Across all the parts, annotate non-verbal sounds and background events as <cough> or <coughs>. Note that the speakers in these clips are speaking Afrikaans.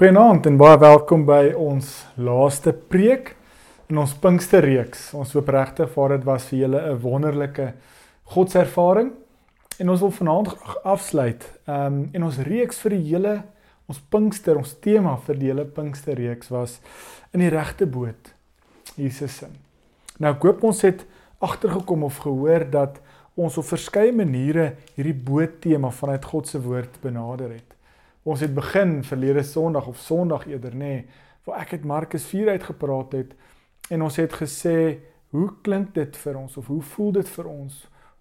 Goeienaand en baie welkom by ons laaste preek in ons Pinksterreeks. Ons hoop regtig vir dit was vir julle 'n wonderlike godservaring en ons wil vanaand afsluit. Ehm um, en ons reeks vir die hele ons Pinkster, ons tema vir die hele Pinksterreeks was in die regte boot. Jesus se. Nou ek hoop ons het agtergekom of gehoor dat ons op verskeie maniere hierdie boot tema vanuit God se woord benader het. Ons het begin verlede Sondag of Sondag eerder nê, nee, waar ek het Markus 4 uitgepraat het en ons het gesê, hoe klink dit vir ons of hoe voel dit vir ons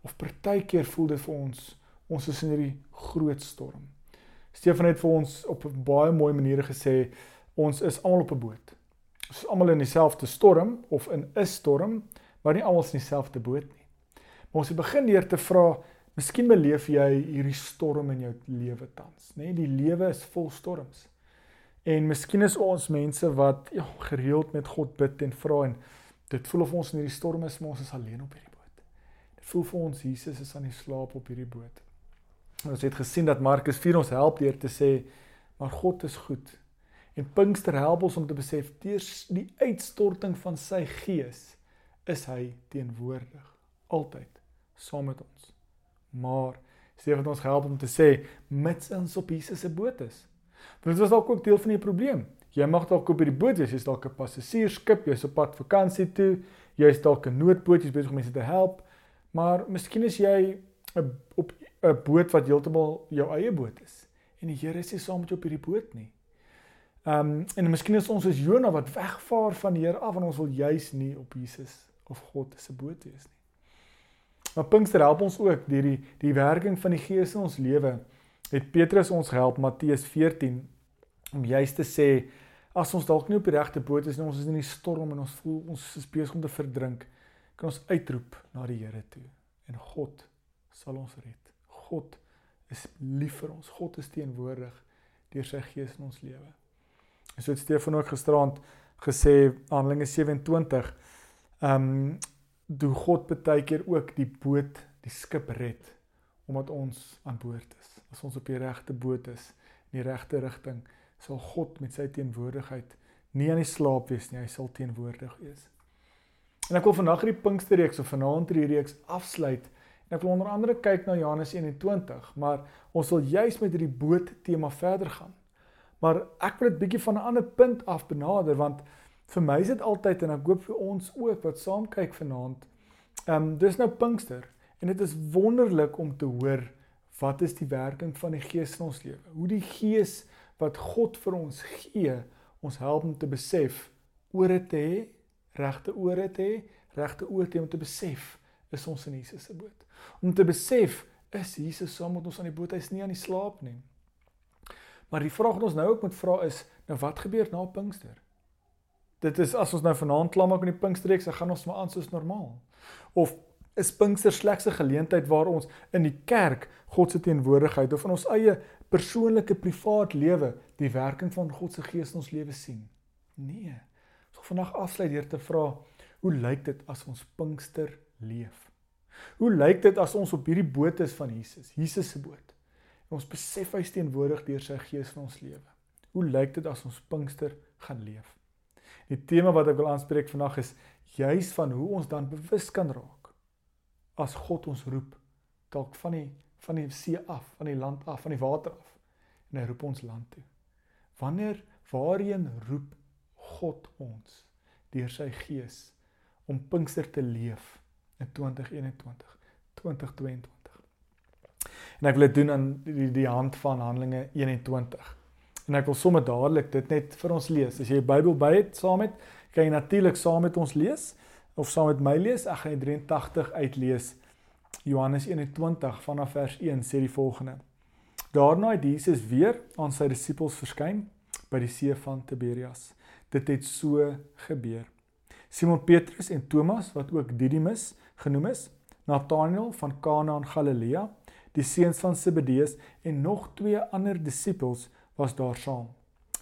of partykeer voel dit vir ons ons is in hierdie groot storm. Stefan het vir ons op 'n baie mooi manier gesê ons is almal op 'n boot. Ons is almal in dieselfde storm of in 'n storm, maar nie almal in dieselfde boot nie. Maar ons het begin deur te vra Miskien beleef jy hierdie storm in jou lewe tans, nê? Nee, die lewe is vol storms. En miskien is ons mense wat ja, gereeld met God bid en vra en dit voel of ons in hierdie storm is, maar ons is alleen op hierdie boot. Dit voel vir ons Jesus is aan die slaap op hierdie boot. En ons het gesien dat Markus 4 ons help deur te sê, maar God is goed. En Pinkster help ons om te besef deur die uitstorting van sy gees is hy teenwoordig altyd saam met ons. Maar sê wat ons help om te sê mits ons op Jesus se boot is. Want dit was dalk ook deel van die probleem. Jy mag dalk op hierdie boot wees, jy's dalk 'n passasiersskip, jy's op pad vakansie toe, jy's dalk 'n noodboot, jy's besig om mense te help, maar miskien is jy op 'n boot wat heeltemal jou eie boot is en die Here is nie saam met jou op hierdie boot nie. Ehm um, en miskien is ons as Jona wat wegvaar van die Here af en ons wil juis nie op Jesus of God se boot wees nie. Maar Pinkster help ons ook deur die die werking van die Gees in ons lewe. Het Petrus ons help Matteus 14 om juist te sê as ons dalk nie op die regte boot is nie, ons is in die storm en ons voel ons is besig om te verdrink, kan ons uitroep na die Here toe en God sal ons red. God is lief vir ons. God is teenwoordig deur sy Gees in ons lewe. En so het Stefan ook gisterand gesê Handelinge 27 ehm um, doen God baie keer ook die boot, die skip red omdat ons aan boord is. As ons op die regte boot is, in die regte rigting, sal God met sy teenwoordigheid nie aan die slaap wees nie, hy sal teenwoordig wees. En ek wil vandag hierdie Pinksterreeks of vanaand hierdie reeks afsluit en ek wil onder andere kyk na Johannes 21, maar ons wil juis met hierdie boot tema verder gaan. Maar ek wil dit bietjie van 'n ander punt af benader want vir my is dit altyd en ek hoop vir ons ook wat saam kyk vanaand. Ehm um, dis nou Pinkster en dit is wonderlik om te hoor wat is die werking van die Gees in ons lewe. Hoe die Gees wat God vir ons gee, ons help om te besef ore te hê, regte ore te hê, regte oë te hê om te besef is ons in Jesus se boot. Om te besef is Jesus saam met ons aan die boot, hy's nie aan die slaap nie. Maar die vraag wat ons nou ook moet vra is, nou wat gebeur na Pinkster? Dit is as ons nou vanaand klaar maak met die Pinksterreeks, dan gaan ons maar aan soos normaal. Of is Pinkster slegs 'n geleentheid waar ons in die kerk God se teenwoordigheid of in ons eie persoonlike privaat lewe die werking van God se Gees in ons lewe sien? Nee. Ons so vandag afsluit deur te vra, hoe lyk dit as ons Pinkster leef? Hoe lyk dit as ons op hierdie boot is van Jesus, Jesus se boot? En ons besef hy is teenwoordig deur sy Gees in ons lewe. Hoe lyk dit as ons Pinkster gaan leef? Die tema wat ek wil aanspreek vandag is juis van hoe ons dan bewus kan raak as God ons roep dalk van die van die see af, van die land af, van die water af en hy roep ons land toe. Wanneer waarheen roep God ons deur sy gees om Pinkster te leef in 2021, 2022. En ek wil dit doen aan die, die hand van Handelinge 21. En ek wil sommer dadelik dit net vir ons lees. As jy die Bybel by het saam met, kan jy natuurlik saam met ons lees of saam met my lees. Ek gaan die 83 uitlees. Johannes 21 vanaf vers 1 sê die volgende: Daarna het Jesus weer aan sy disippels verskyn by die see van Tiberias. Dit het so gebeur. Simon Petrus en Thomas wat ook Didimus genoem is, Nathanael van Kana in Galilea, die seuns van Zebedeus en nog twee ander disippels was daar saam.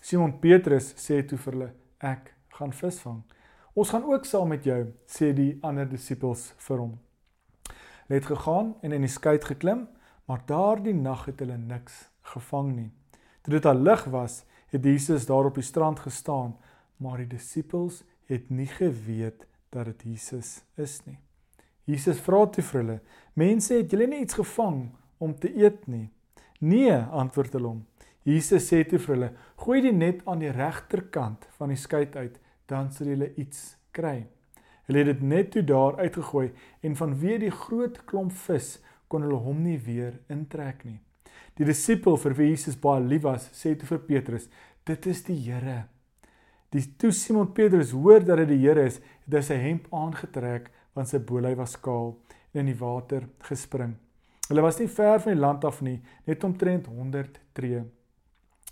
Simon Petrus sê toe vir hulle: "Ek gaan visvang." "Ons gaan ook saam met jou," sê die ander disippels vir hom. Hulle het gegaan en in die skei geklim, maar daardie nag het hulle niks gevang nie. Toe dit al lig was, het Jesus daar op die strand gestaan, maar die disippels het nie geweet dat dit Jesus is nie. Jesus vra toe vir hulle: "Mense, het julle nie iets gevang om te eet nie?" "Nee," antwoord hulle hom. Jesus sê toe vir hulle: "Gooi die net aan die regterkant van die skei uit, dan sal julle iets kry." Hulle het dit net toe daar uitgegooi en vanweë die groot klomp vis kon hulle hom nie weer intrek nie. Die disipel vir wie Jesus baie lief was, sê toe vir Petrus: "Dit is die Here." Die toe Simon Petrus hoor dat dit die Here is, het hy sy hemp aangetrek want sy bolei was kaal en in die water gespring. Hulle was nie ver van die land af nie, net omtrent 100 tree.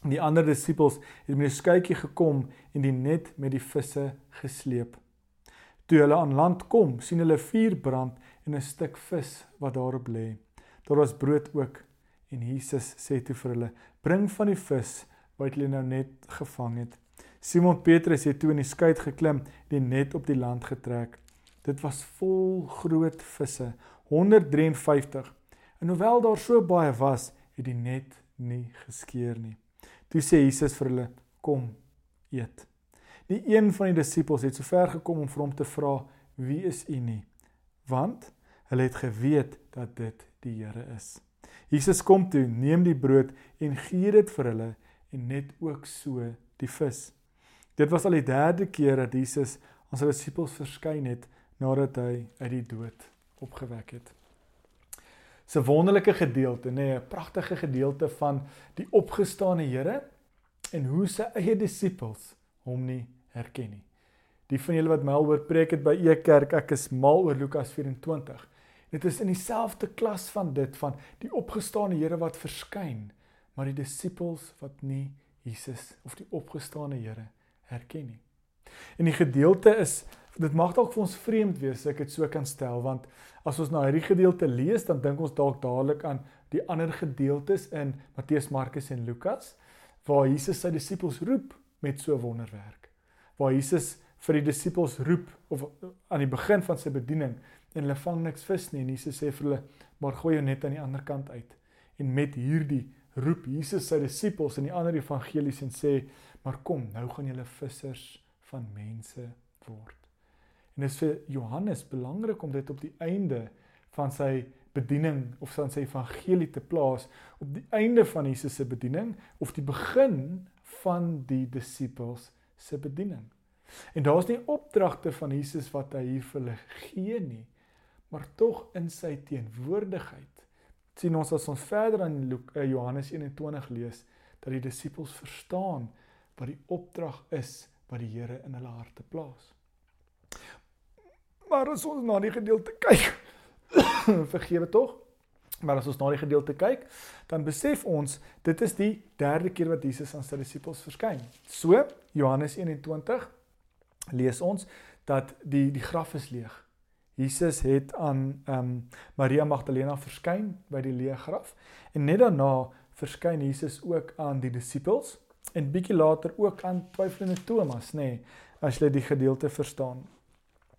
Die ander disippels het met 'n skuitjie gekom en die net met die visse gesleep. Toe hulle aan land kom, sien hulle vuur brand en 'n stuk vis wat daarop lê. Daar was brood ook en Jesus sê toe vir hulle: "Bring van die vis wat julle nou net gevang het." Simon Petrus het toe in die skei geklim en die net op die land getrek. Dit was vol groot visse, 153. En hoewel daar so baie was, het die net nie geskeur nie. Toe sê Jesus vir hulle: "Kom, eet." Nie een van die disippels het so ver gekom om vir hom te vra wie is u nie, want hulle het geweet dat dit die Here is. Jesus kom toe, neem die brood en gee dit vir hulle en net ook so die vis. Dit was al die derde keer dat Jesus aan sy disippels verskyn het nadat hy uit die dood opgewek het. 'n Wonderlike gedeelte, nê, nee, 'n pragtige gedeelte van die opgestane Here en hoe sy eie disippels hom nie herken nie. Die van julle wat my al oor preek het by Ekerk, ek is mal oor Lukas 24. Dit is in dieselfde klas van dit van die opgestane Here wat verskyn, maar die disippels wat nie Jesus of die opgestane Here herken nie. En die gedeelte is dit mag dalk vir ons vreemd wees as ek dit so kan stel want as ons na hierdie gedeelte lees dan dink ons dalk dadelik aan die ander gedeeltes in Matteus, Markus en Lukas waar Jesus sy disippels roep met so wonderwerk. Waar Jesus vir die disippels roep of aan die begin van sy bediening en hulle vang niks vis nie en Jesus sê vir hulle maar gooi jou net aan die ander kant uit. En met hierdie roep Jesus sy disippels in die ander evangelies en sê maar kom nou gaan julle vissers van mense word en dit is vir Johannes belangrik om dit op die einde van sy bediening of van sy evangelie te plaas op die einde van Jesus se bediening of die begin van die disippels se bediening. En daar's nie opdragte van Jesus wat hy hier vir hulle gee nie, maar tog in sy teenwoordigheid sien ons as ons verder Luke, uh, Johannes 21 lees dat die disippels verstaan wat die opdrag is wat die Here in hulle harte plaas. Maar as ons na die gedeelte kyk, <coughs> vergewe tog, Maar as ons na die gedeelte kyk, dan besef ons dit is die derde keer wat Jesus aan sy disippels verskyn. So Johannes 21 lees ons dat die die graf is leeg. Jesus het aan ehm um, Maria Magdalena verskyn by die leë graf en net daarna verskyn Jesus ook aan die disippels en bietjie later ook aan twyfelende Thomas, nê, nee, as jy die gedeelte verstaan.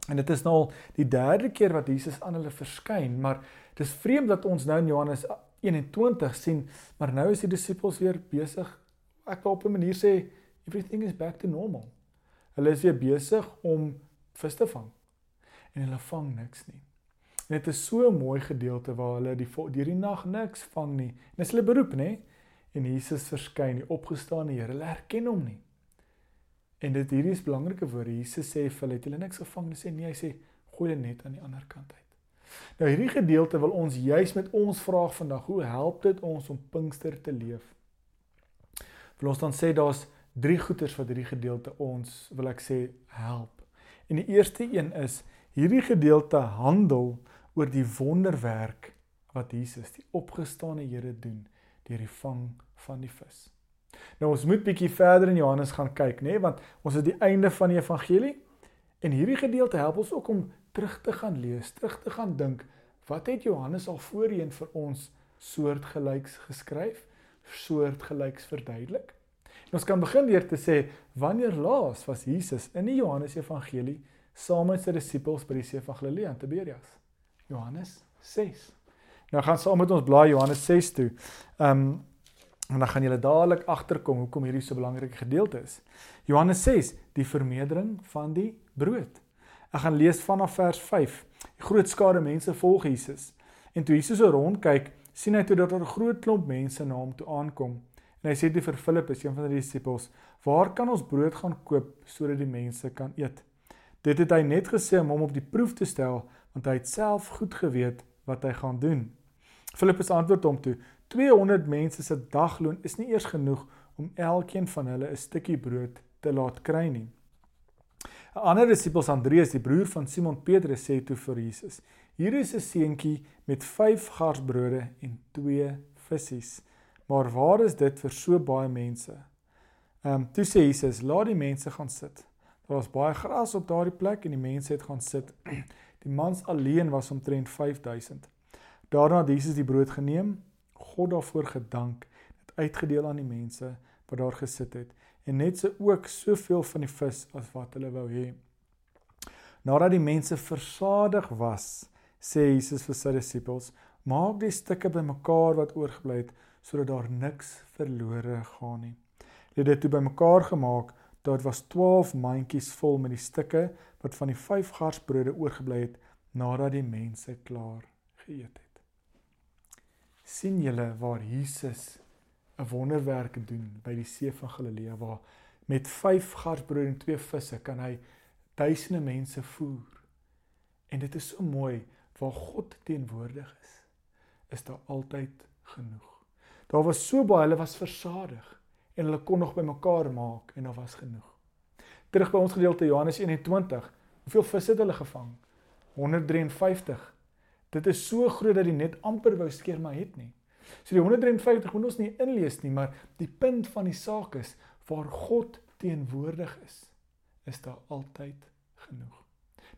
En dit is nou die derde keer wat Jesus aan hulle verskyn, maar dis vreemd dat ons nou in Johannes 21 sien, maar nou is die disippels weer besig. Ek wil op 'n manier sê everything is back to normal. Hulle is weer besig om vis te vang. En hulle vang niks nie. En dit is so 'n mooi gedeelte waar hulle die deur die nag niks vang nie. En dis hulle beroep, nê? En Jesus verskyn, die opgestane Here. Hulle herken hom nie. En dit hierdie is belangrike woorde. Jesus sê vir hulle, het julle niks gevang nie? Sê nee, hy sê gooi dit net aan die ander kant uit. Nou hierdie gedeelte wil ons juis met ons vraag vandag, hoe help dit ons om Pinkster te leef? Wil ons dan sê daar's drie goeters wat hierdie gedeelte ons wil ek sê help. En die eerste een is hierdie gedeelte handel oor die wonderwerk wat Jesus, die opgestane Here doen deur die vang van die vis. Nou ons moet bietjie verder in Johannes gaan kyk, nê, nee? want ons is die einde van die evangelie en hierdie gedeelte help ons ook om terug te gaan lees, terug te gaan dink, wat het Johannes al voorheen vir ons soortgelyks geskryf, soortgelyks verduidelik? En ons kan begin deur te sê wanneer laas was Jesus in die Johannes evangelie saam met sy disippels by die see van Galilea in Tiberias? Johannes 6. Nou gaan saam met ons blaai Johannes 6 toe. Ehm um, En dan gaan julle dadelik agterkom hoekom hierdie so 'n belangrike gedeelte is. Johannes 6, die vermeerdering van die brood. Ek gaan lees vanaf vers 5. Die groot skare mense volg Jesus. En toe Jesus so rondkyk, sien hy toe dat daar 'n groot klomp mense na hom toe aankom. En hy sê toe vir Filippus, een van die disippels, "Waar kan ons brood gaan koop sodat die mense kan eet?" Dit het hy net gesê om hom op die proef te stel, want hy het self goed geweet wat hy gaan doen. Filippus antwoord hom toe: 200 mense se dagloon is nie eers genoeg om elkeen van hulle 'n stukkie brood te laat kry nie. 'n Ander disipels Andreas, die broer van Simon Petrus, sê toe vir Jesus: "Hier is 'n seentjie met 5 garsbrode en 2 visse. Maar waar is dit vir so baie mense?" Ehm, um, toe sê Jesus: "Laat die mense gaan sit." Daar was baie gras op daardie plek en die mense het gaan sit. <clears throat> Die mans alleen was omtrent 5000. Daarna het Jesus die brood geneem, God daarvoor gedank, dit uitgedeel aan die mense wat daar gesit het en net so ook soveel van die vis as wat hulle wou hê. Nadat die mense versadig was, sê Jesus vir sy disippels: "Maak die stukke bymekaar wat oorgebly het, sodat daar niks verlore gaan nie." Hulle het dit toe bymekaar gemaak, daar was 12 mandjies vol met die stukke wat van die 5 garsbrode oorgebly het nadat die mense klaar geëet het sien julle waar Jesus 'n wonderwerk doen by die see van Galilea waar met 5 garsbrood en 2 visse kan hy duisende mense voer. En dit is so mooi waar God teenwoordig is, is daar altyd genoeg. Daar was so baie, hulle was versadig en hulle kon nog bymekaar maak en daar was genoeg. Terug by ons gedeelte Johannes 21. Hoeveel visse het hulle gevang? 153. Dit is so groot dat die net amper wou skeer maar het nie. So die 153 moet ons nie inlees nie, maar die punt van die saak is waar God teenwoordig is, is daar altyd genoeg.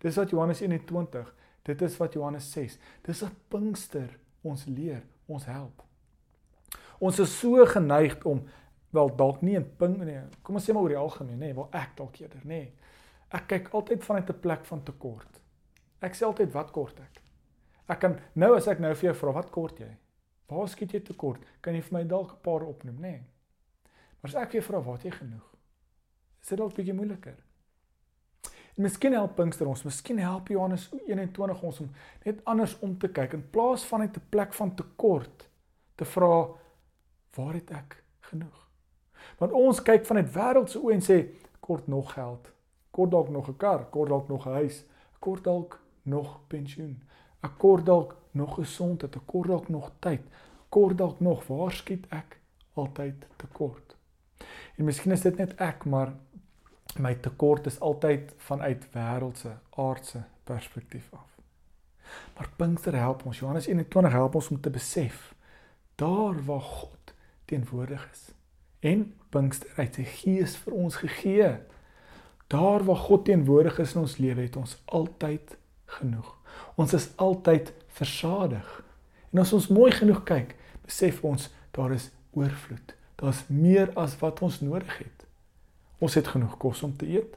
Dis wat Johannes 21, dit is wat Johannes 6, dis wat Pinkster ons leer, ons help. Ons is so geneig om wel dalk nie in pink nee, kom ons sê maar oor die algemeen nê, nee, waar ek dalk eerder nê. Nee. Ek kyk altyd vanuit 'n plek van tekort. Ek sê altyd wat kort ek? Ek kan nou as ek nou vir jou vra wat kort jy? Waar skiet jy tekort? Kan jy vir my dalk 'n paar opnoem, nê? Nee. Maar as ek vir jou vra wat jy genoeg? Is dit dalk bietjie moeiliker? En miskien help Pinkster ons, miskien help Johannes 21 ons om net anders om te kyk in plaas van net 'n plek van tekort te vra waar het ek genoeg? Want ons kyk vanuit wêreldse oë en sê kort nog geld, kort dalk nog 'n kar, kort dalk nog 'n huis, kort dalk nog pensioen. Ek kort dalk nog gesondheid, ek kort dalk nog tyd. Kort dalk nog waar skiet ek altyd tekort. En miskien is dit net ek, maar my tekort is altyd vanuit wêreldse, aardse perspektief af. Maar Pinkster help ons. Johannes 21 help ons om te besef daar waar God teenwoordig is. En Pinkster het sy gees vir ons gegee. Daar waar God teenwoordig is in ons lewe, het ons altyd genoeg. Ons is altyd versadig. En as ons mooi genoeg kyk, besef ons daar is oorvloed. Daar's meer as wat ons nodig het. Ons het genoeg kos om te eet.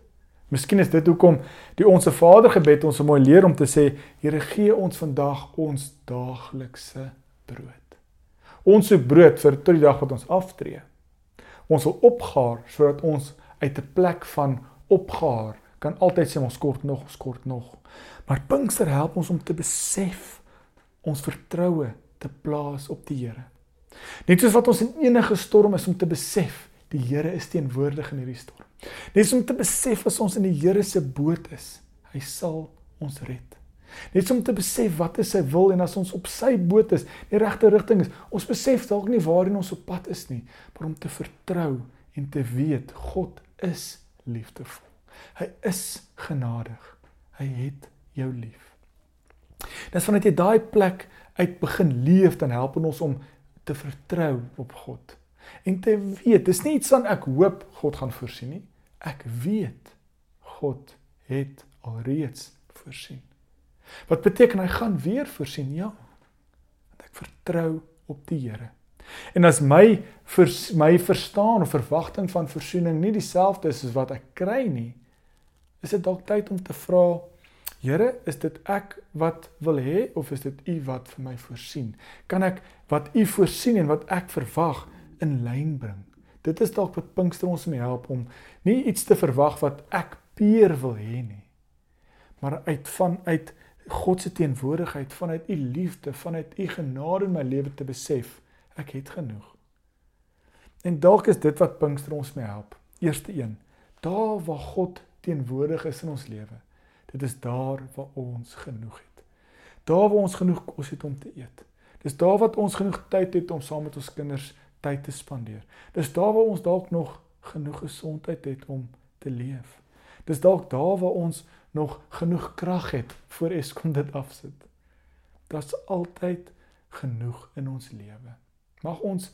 Miskien is dit hoekom die onsse Vader gebed ons so mooi leer om te sê, Here gee ons vandag ons daaglikse brood. Ons soek brood vir tot die dag wat ons aftree. Ons wil opgaar sodat ons uit 'n plek van opgaar kan altyd sê ons kort nog, ons kort nog. Maar Pinkster help ons om te besef ons vertroue te plaas op die Here. Net soos wat ons in enige storm is om te besef die Here is teenwoordig in hierdie storm. Net soos om te besef as ons in die Here se boot is, hy sal ons red. Net om te besef wat is sy wil en as ons op sy boot is, die regte rigting is, ons besef dalk nie waarheen ons op pad is nie, maar om te vertrou en te weet God is liefdevol. Hy is genadig. Hy het jou lief. Dis wanneer jy daai plek uit begin leef dan help ons om te vertrou op God. En te weet, dis nie iets van ek hoop God gaan voorsien nie. Ek weet God het alreeds voorsien. Wat beteken hy gaan weer voorsien? Ja. Want ek vertrou op die Here. En as my vers, my verstaan of verwagting van versoening nie dieselfde is as wat ek kry nie, is dit dalk tyd om te vra Here, is dit ek wat wil hê of is dit U wat vir my voorsien? Kan ek wat U voorsien en wat ek verwag, in lyn bring. Dit is dalk wat Pinkster ons mee help om nie iets te verwag wat ek peer wil hê nie. Maar uit vanuit God se teenwoordigheid, vanuit u liefde, vanuit u genade in my lewe te besef, ek het genoeg. En dalk is dit wat Pinkster ons mee help. Eerste een, daar waar God teenwoordig is in ons lewe. Dit is daar waar ons genoeg het. Daar waar ons genoeg kos het om te eet. Dis daar wat ons genoeg tyd het om saam met ons kinders tyd te spandeer. Dis daar waar ons dalk nog genoeg gesondheid het om te leef. Dis dalk daar waar ons nog genoeg krag het voor Eskom dit afsit. Daar's altyd genoeg in ons lewe. Mag ons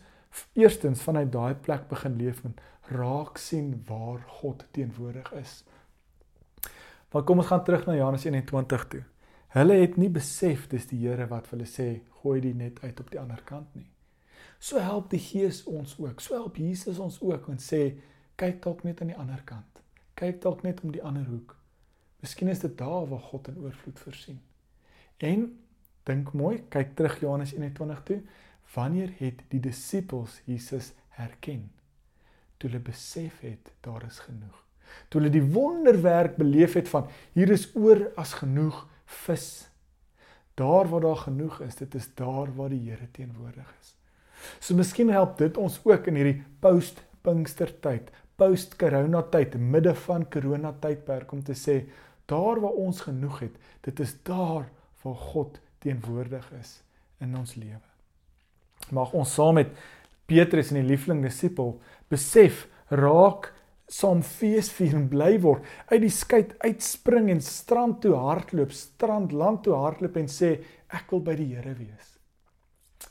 eerstens vanuit daai plek begin leef en raak sien waar God teenwoordig is. Maar kom ons gaan terug na Johannes 21 toe. Hulle het nie besef dis die Here wat vir hulle sê gooi dit net uit op die ander kant nie. So help die Gees ons ook. So help Jesus ons ook en sê kyk dalk net aan die ander kant. Kyk dalk net om die ander hoek. Miskien is dit daar waar God in oorvloed voorsien. En dink mooi, kyk terug Johannes 21 toe. Wanneer het die disippels Jesus herken? Toe hulle besef het daar is genoeg. Toe hulle die wonderwerk beleef het van hier is oor as genoeg vis. Daar waar daar genoeg is, dit is daar waar die Here teenwoordig is. So miskien help dit ons ook in hierdie post-Pinkstertyd, post-corona tyd, midde van corona tydperk om te sê daar waar ons genoeg het, dit is daar waar God teenwoordig is in ons lewe. Mag ons saam met Petrus en die liefling disipel besef raak saam feesvier en bly word uit die skei uitspring en strand toe hardloop strand land toe hardloop en sê ek wil by die Here wees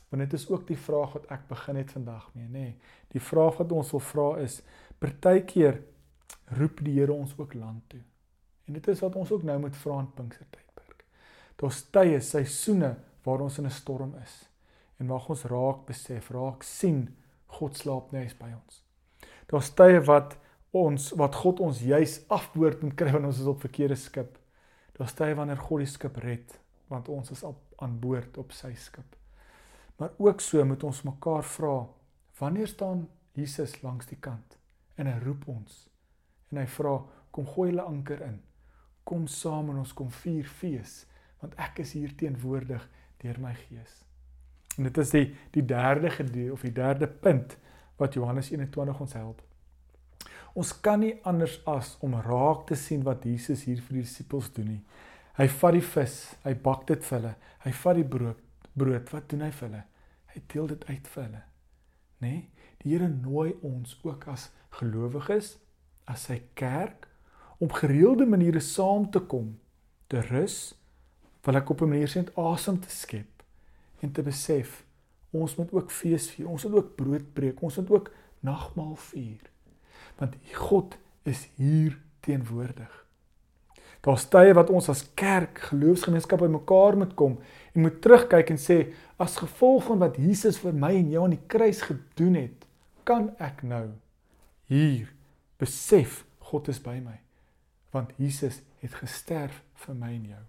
Want dit is ook die vraag wat ek begin het vandag mee, nê. Nee, die vraag wat ons wil vra is: Partykeer roep die Here ons ook land toe. En dit is wat ons ook nou moet vra in Pinkster tydperk. Daar's tye, seisoene waar ons in 'n storm is. En mag ons raak besef, raak sien God slaap nie eens by ons. Daar's tye wat ons wat God ons juis afboord moet kry wanneer ons is op verkeerde skip. Daar's tye wanneer God die skip red want ons is op aan boord op sy skip. Maar ook so moet ons mekaar vra, wanneer staan Jesus langs die kant en hy roep ons en hy vra, kom gooi hulle anker in. Kom saam en ons kom vier fees, want ek is hier teenwoordig deur my Gees. En dit is die die derde gedeelte of die derde punt wat Johannes 21 ons help. Ons kan nie anders as om raak te sien wat Jesus hier vir die disippels doen nie. Hy vat die vis, hy bak dit vir hulle. Hy vat die brood brood, wat doen hy vir hulle? Hy deel dit uit vir hulle. Nê? Nee? Die Here nooi ons ook as gelowiges, as sy kerk om gereelde maniere saam te kom, te rus, wil ek op 'n manier sê om asem te skep en te besef ons moet ook fees vier, ons moet ook brood breek, ons moet ook nagmaal vier. Want God is hier teenwoordig. Daar's tye wat ons as kerk, geloofsgemeenskap bymekaar moet kom en moet terugkyk en sê as gevolg van wat Jesus vir my en jou aan die kruis gedoen het, kan ek nou hier besef God is by my want Jesus het gesterf vir my en jou.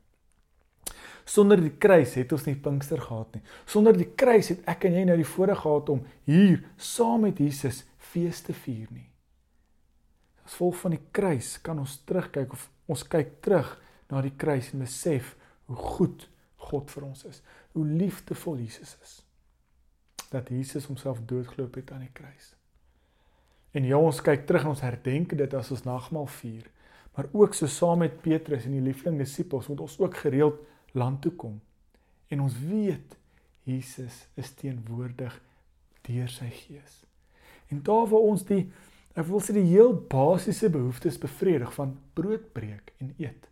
Sonder die kruis het ons nie Pinkster gehad nie. Sonder die kruis het ek en jy nou die voorreg gehad om hier saam met Jesus fees te vier nie. As gevolg van die kruis kan ons terugkyk of ons kyk terug na die kruis en besef hoe goed God vir ons is, hoe liefdevol Jesus is. Dat Jesus homself doodgeloop het aan die kruis. En ja, ons kyk terug en ons herdenk dit as ons nagmaal vier, maar ook so saam met Petrus en die liefling disippels moet ons ook gereeld land toe kom. En ons weet Jesus is teenwoordig deur sy Gees. En daar waar ons die Ek wil sê die heel basiese behoeftes bevredig van brood breek en eet.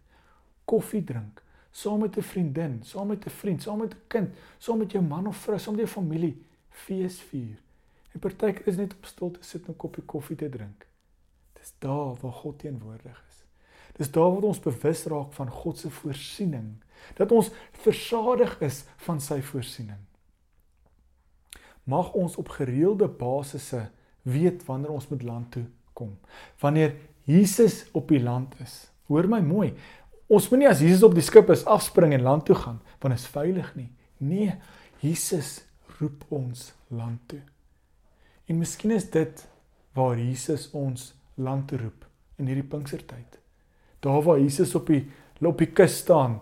Koffie drink, saam met 'n vriendin, saam met 'n vriend, saam met 'n kind, saam met jou man of vrou, saam met jou familie fees vier. En partykeer is net op stoel te sit en 'n koppie koffie te drink. Dis daar waar God teenwoordig is. Dis daar waar ons bewus raak van God se voorsiening, dat ons versadig is van sy voorsiening. Mag ons op gereelde basisse weet wanneer ons met land toe kom. Wanneer Jesus op die land is. Hoor my mooi. Ons moenie as Jesus op die skip is afspring en land toe gaan want dit is veilig nie. Nee, Jesus roep ons land toe. En miskien is dit waar Jesus ons land toe roep in hierdie Pinkstertyd. Daar waar Jesus op die op die kus staan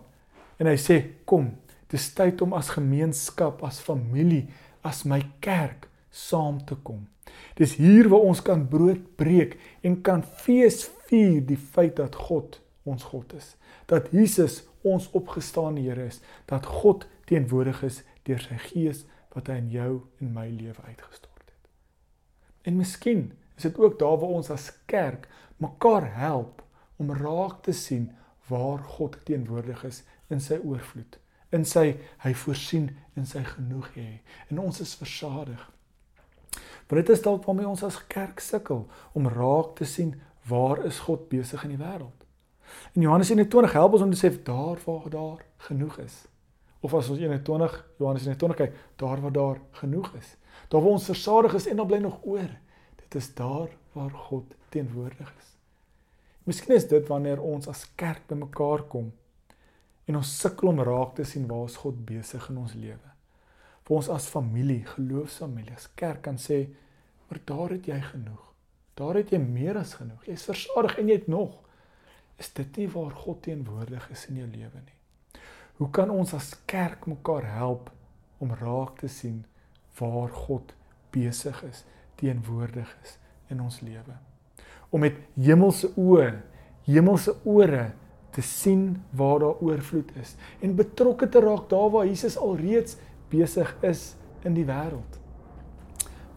en hy sê kom, dis tyd om as gemeenskap, as familie, as my kerk saam te kom. Dis hier waar ons kan brood breek en kan fees vier die feit dat God ons God is. Dat Jesus ons opgestaane Here is, dat God teenwoordig is deur sy Gees wat hy in jou en my lewe uitgestort het. En miskien is dit ook daar waar ons as kerk mekaar help om raak te sien waar God teenwoordig is in sy oorvloed, in sy hy voorsien in sy genoeg hê en ons is versadig. Want dit is dalk waarmee ons as kerk sukkel om raak te sien waar is God besig in die wêreld. In Johannes 21 help ons om te sê daar waar daar genoeg is. Of as ons 21 Johannes 21 kyk, daar waar daar genoeg is. Daar waar ons versadig is en dan bly nog oor. Dit is daar waar God teenwoordig is. Miskien is dit wanneer ons as kerk bymekaar kom en ons sukkel om raak te sien waar is God besig in ons lewe. Vir ons as familie, geloofsfamilie, as kerk kan sê, maar daar het jy genoeg. Daar het jy meer as genoeg. Jy's versadig en jy het nog. Is dit nie waar God teenwoordig is in jou lewe nie? Hoe kan ons as kerk mekaar help om raak te sien waar God besig is, teenwoordig is in ons lewe? om met hemelse oë, hemelse ore te sien waar daar oorvloed is en betrokke te raak daar waar Jesus alreeds besig is in die wêreld.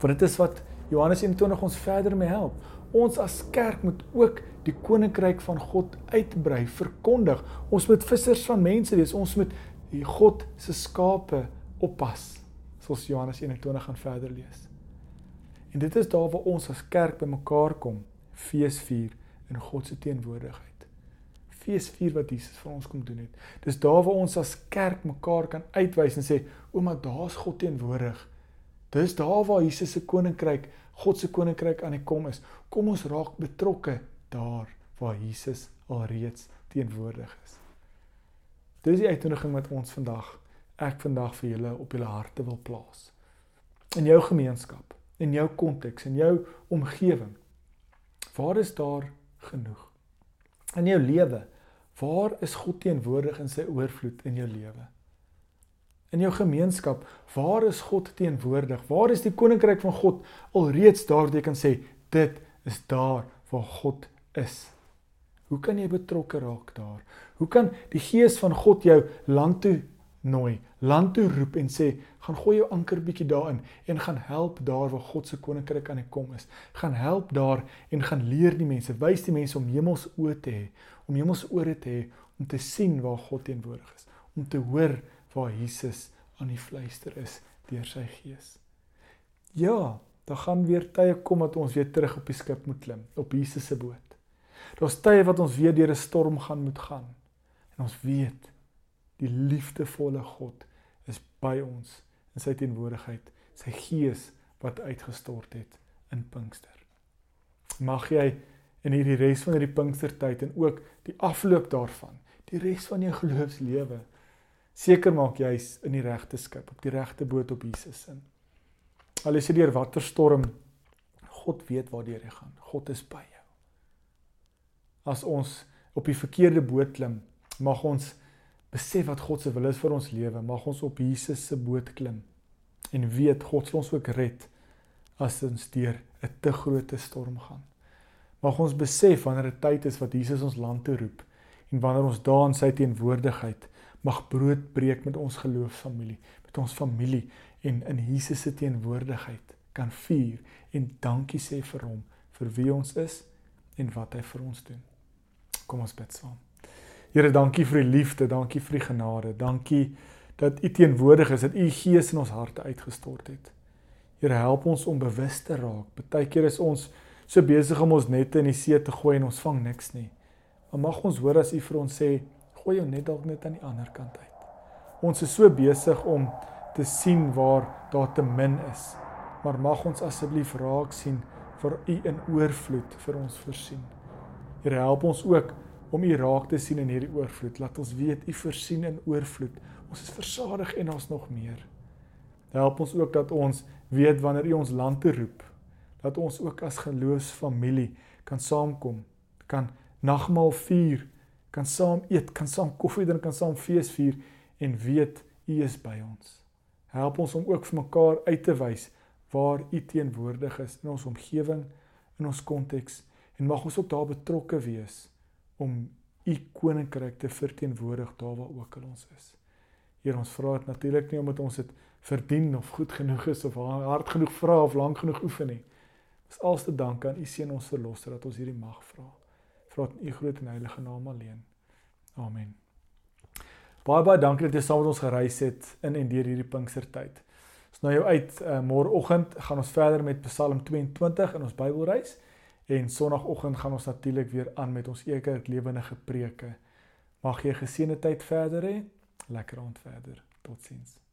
Want dit is wat Johannes 21 ons verder mee help. Ons as kerk moet ook die koninkryk van God uitbrei, verkondig. Ons moet vissers van mense wees. Ons moet die God se skape oppas. Soos Johannes 21 gaan verder lees. En dit is daar waar ons as kerk bymekaar kom fees vier in God se teenwoordigheid. Fees vier wat Jesus vir ons kom doen het. Dis daar waar ons as kerk mekaar kan uitwys en sê, "Ouma, daar's God teenwoordig." Dis daar waar Jesus se koninkryk, God se koninkryk aan die kom is. Kom ons raak betrokke daar waar Jesus alreeds teenwoordig is. Dis die uitnodiging wat ons vandag ek vandag vir julle op julle harte wil plaas. In jou gemeenskap, in jou konteks, in jou omgewing. Waar is daar genoeg? In jou lewe, waar is God teenwoordig in sy oorvloed in jou lewe? In jou gemeenskap, waar is God teenwoordig? Waar is die koninkryk van God alreeds daar waar jy kan sê dit is daar waar God is? Hoe kan jy betrokke raak daar? Hoe kan die gees van God jou land toe nooi, land toe roep en sê, gaan gooi jou anker bietjie daarin en gaan help daar waar God se koninkryk aan die kom is. Gaan help daar en gaan leer die mense, wys die mense om hemels oë te hê, om hemels ore te hê om te sien waar God teenwoordig is, om te hoor waar Jesus aan die fluister is deur sy gees. Ja, daar gaan weer tye kom dat ons weer terug op die skip moet klim, op Jesus se boot. Daar's tye wat ons weer deur 'n storm gaan moet gaan. En ons weet Die liefdevolle God is by ons in sy teenwoordigheid, sy gees wat uitgestort het in Pinkster. Mag jy in hierdie res van hierdie Pinkstertyd en ook die afloop daarvan, die res van jou <laughs> geloofslewe seker maak jy's in die regte skip, op die regte boot op Jesus in. Al is dit deur watter storm, God weet waartoe jy gaan. God is by jou. As ons op die verkeerde boot klim, mag ons besef wat God se wil is vir ons lewe, mag ons op Jesus se boot klim en weet God sal ons ook red as ons deur 'n te groot storm gaan. Mag ons besef wanneer dit tyd is wat Jesus ons land toe roep en wanneer ons daar in sy teenwoordigheid mag brood breek met ons geloofsfamilie, met ons familie en in Jesus se teenwoordigheid kan vier en dankie sê vir hom vir wie ons is en wat hy vir ons doen. Kom ons bid saam. Here, dankie vir u liefde, dankie vir u genade, dankie dat u teenwoordig is, dat u gees in ons harte uitgestort het. Here, help ons om bewus te raak. Partykeer is ons so besig om ons nette in die see te gooi en ons vang niks nie. Maar mag ons hoor as u vir ons sê, gooi jou net dalk net aan die ander kant uit. Ons is so besig om te sien waar daar te min is. Maar mag ons asseblief raak sien vir u in oorvloed vir ons voorsien. Here, help ons ook om U raak te sien in hierdie oorvloed. Laat ons weet U voorsien in oorvloed. Ons is versadig en ons nog meer. Help ons ook dat ons weet wanneer U ons land te roep dat ons ook as geloofsfamilie kan saamkom, kan nagmaal vier, kan saam eet, kan saam koffie drink, kan saam fees vier en weet U is by ons. Help ons om ook vir mekaar uit te wys waar U teenwoordig is in ons omgewing, in ons konteks en mag ons ook daar betrokke wees om U koninkryk te verteenwoordig daar waar ook al ons is. Here ons vra dit natuurlik nie omdat ons dit verdien of goed genoeg is of hard genoeg vra of lank genoeg oefen nie. Dis als te dank aan U seun ons verlosser dat ons hierdie mag vra. Vra dit in U groot en heilige naam alleen. Amen. Baie baie dankie dat jy saam met ons gereis het in en deur hierdie Pinkstertyd. Ons nou jou uit uh, môreoggend gaan ons verder met Psalm 22 in ons Bybelreis en Sondagoggend gaan ons natuurlik weer aan met ons eker lewendige preke. Mag jy 'n geseënde tyd verder hê. Lekker aand verder. Totsiens.